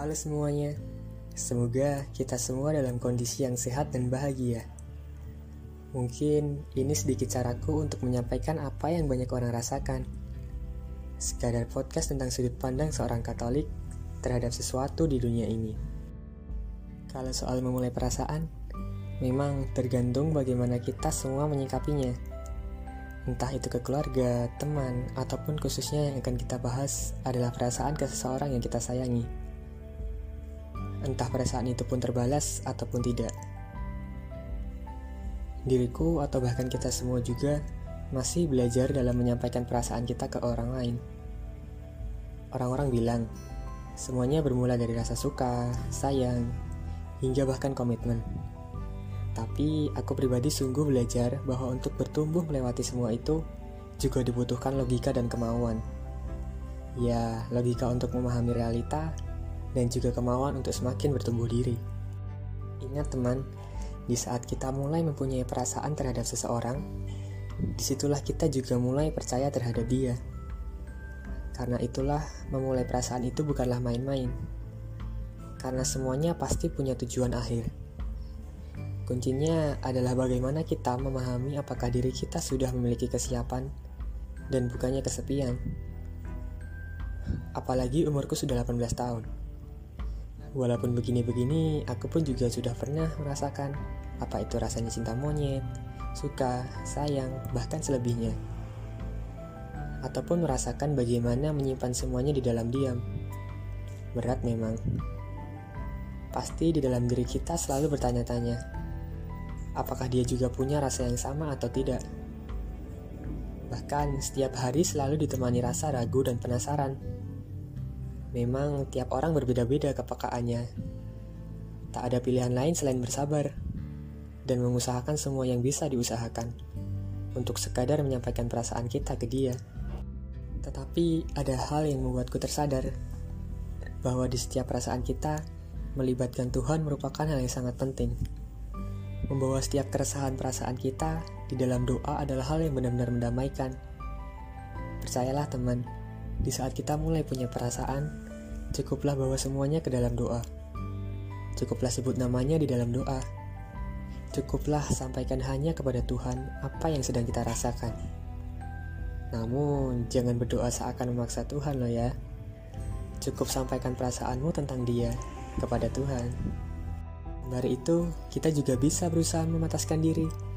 Halo semuanya, semoga kita semua dalam kondisi yang sehat dan bahagia. Mungkin ini sedikit caraku untuk menyampaikan apa yang banyak orang rasakan. Sekadar podcast tentang sudut pandang seorang Katolik terhadap sesuatu di dunia ini. Kalau soal memulai perasaan, memang tergantung bagaimana kita semua menyikapinya. Entah itu ke keluarga, teman, ataupun khususnya yang akan kita bahas adalah perasaan ke seseorang yang kita sayangi. Entah perasaan itu pun terbalas ataupun tidak diriku atau bahkan kita semua juga masih belajar dalam menyampaikan perasaan kita ke orang lain. Orang-orang bilang, semuanya bermula dari rasa suka, sayang, hingga bahkan komitmen. Tapi aku pribadi sungguh belajar bahwa untuk bertumbuh melewati semua itu juga dibutuhkan logika dan kemauan. Ya, logika untuk memahami realita dan juga kemauan untuk semakin bertumbuh diri. Ingat teman, di saat kita mulai mempunyai perasaan terhadap seseorang, di situlah kita juga mulai percaya terhadap dia. Karena itulah, memulai perasaan itu bukanlah main-main. Karena semuanya pasti punya tujuan akhir. Kuncinya adalah bagaimana kita memahami apakah diri kita sudah memiliki kesiapan dan bukannya kesepian. Apalagi umurku sudah 18 tahun. Walaupun begini-begini, aku pun juga sudah pernah merasakan apa itu rasanya cinta monyet, suka, sayang, bahkan selebihnya. Ataupun merasakan bagaimana menyimpan semuanya di dalam diam. Berat memang. Pasti di dalam diri kita selalu bertanya-tanya, apakah dia juga punya rasa yang sama atau tidak. Bahkan setiap hari selalu ditemani rasa ragu dan penasaran Memang tiap orang berbeda-beda kepekaannya. Tak ada pilihan lain selain bersabar dan mengusahakan semua yang bisa diusahakan untuk sekadar menyampaikan perasaan kita ke dia. Tetapi ada hal yang membuatku tersadar bahwa di setiap perasaan kita melibatkan Tuhan merupakan hal yang sangat penting. Membawa setiap keresahan perasaan kita di dalam doa adalah hal yang benar-benar mendamaikan. Percayalah teman, di saat kita mulai punya perasaan, cukuplah bawa semuanya ke dalam doa. Cukuplah sebut namanya di dalam doa. Cukuplah sampaikan hanya kepada Tuhan apa yang sedang kita rasakan. Namun, jangan berdoa seakan memaksa Tuhan loh ya. Cukup sampaikan perasaanmu tentang dia kepada Tuhan. Dari itu, kita juga bisa berusaha memataskan diri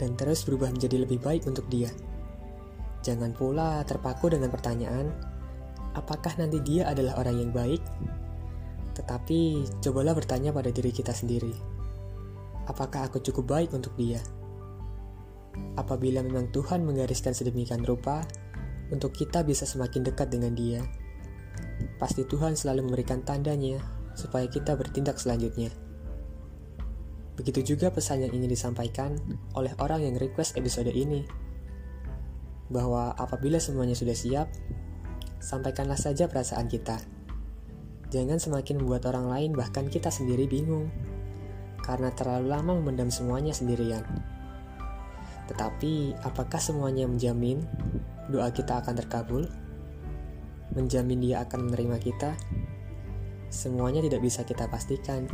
dan terus berubah menjadi lebih baik untuk dia. Jangan pula terpaku dengan pertanyaan, apakah nanti dia adalah orang yang baik? Tetapi cobalah bertanya pada diri kita sendiri, apakah aku cukup baik untuk dia? Apabila memang Tuhan menggariskan sedemikian rupa untuk kita bisa semakin dekat dengan dia, pasti Tuhan selalu memberikan tandanya supaya kita bertindak selanjutnya. Begitu juga pesan yang ingin disampaikan oleh orang yang request episode ini bahwa apabila semuanya sudah siap, sampaikanlah saja perasaan kita. Jangan semakin membuat orang lain, bahkan kita sendiri bingung, karena terlalu lama memendam semuanya sendirian. Tetapi, apakah semuanya menjamin doa kita akan terkabul? Menjamin Dia akan menerima kita? Semuanya tidak bisa kita pastikan.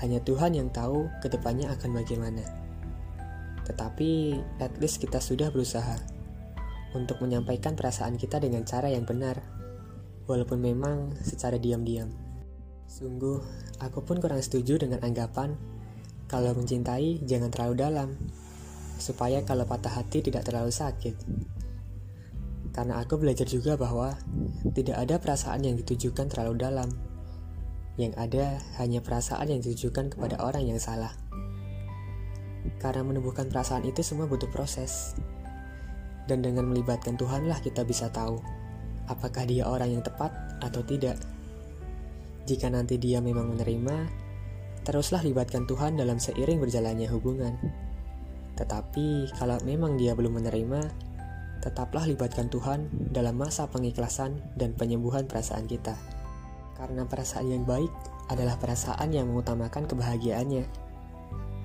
Hanya Tuhan yang tahu ke depannya akan bagaimana. Tetapi, at least kita sudah berusaha untuk menyampaikan perasaan kita dengan cara yang benar, walaupun memang secara diam-diam. Sungguh, aku pun kurang setuju dengan anggapan kalau mencintai jangan terlalu dalam, supaya kalau patah hati tidak terlalu sakit. Karena aku belajar juga bahwa tidak ada perasaan yang ditujukan terlalu dalam. Yang ada hanya perasaan yang ditujukan kepada orang yang salah. Karena menumbuhkan perasaan itu semua butuh proses. Dan dengan melibatkan Tuhanlah kita bisa tahu apakah dia orang yang tepat atau tidak. Jika nanti dia memang menerima, teruslah libatkan Tuhan dalam seiring berjalannya hubungan. Tetapi kalau memang dia belum menerima, tetaplah libatkan Tuhan dalam masa pengikhlasan dan penyembuhan perasaan kita. Karena perasaan yang baik adalah perasaan yang mengutamakan kebahagiaannya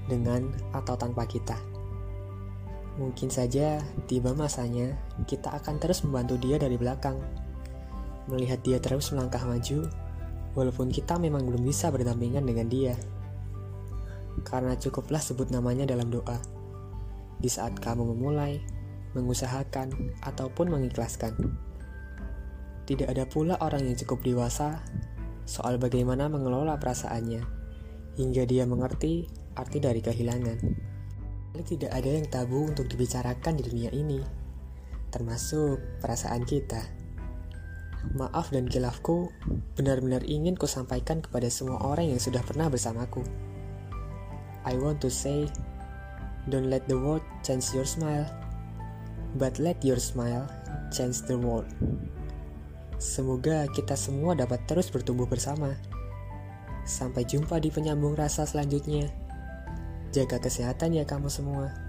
dengan atau tanpa kita. Mungkin saja tiba masanya kita akan terus membantu dia dari belakang, melihat dia terus melangkah maju, Walaupun kita memang belum bisa berdampingan dengan dia. Karena cukuplah sebut namanya dalam doa. Di saat kamu memulai, mengusahakan, ataupun mengikhlaskan. Tidak ada pula orang yang cukup dewasa soal bagaimana mengelola perasaannya, hingga dia mengerti arti dari kehilangan. Tidak ada yang tabu untuk dibicarakan di dunia ini, termasuk perasaan kita. Maaf dan kilafku benar-benar ingin ku sampaikan kepada semua orang yang sudah pernah bersamaku. I want to say, don't let the world change your smile, but let your smile change the world. Semoga kita semua dapat terus bertumbuh bersama. Sampai jumpa di penyambung rasa selanjutnya. Jaga kesehatan ya kamu semua.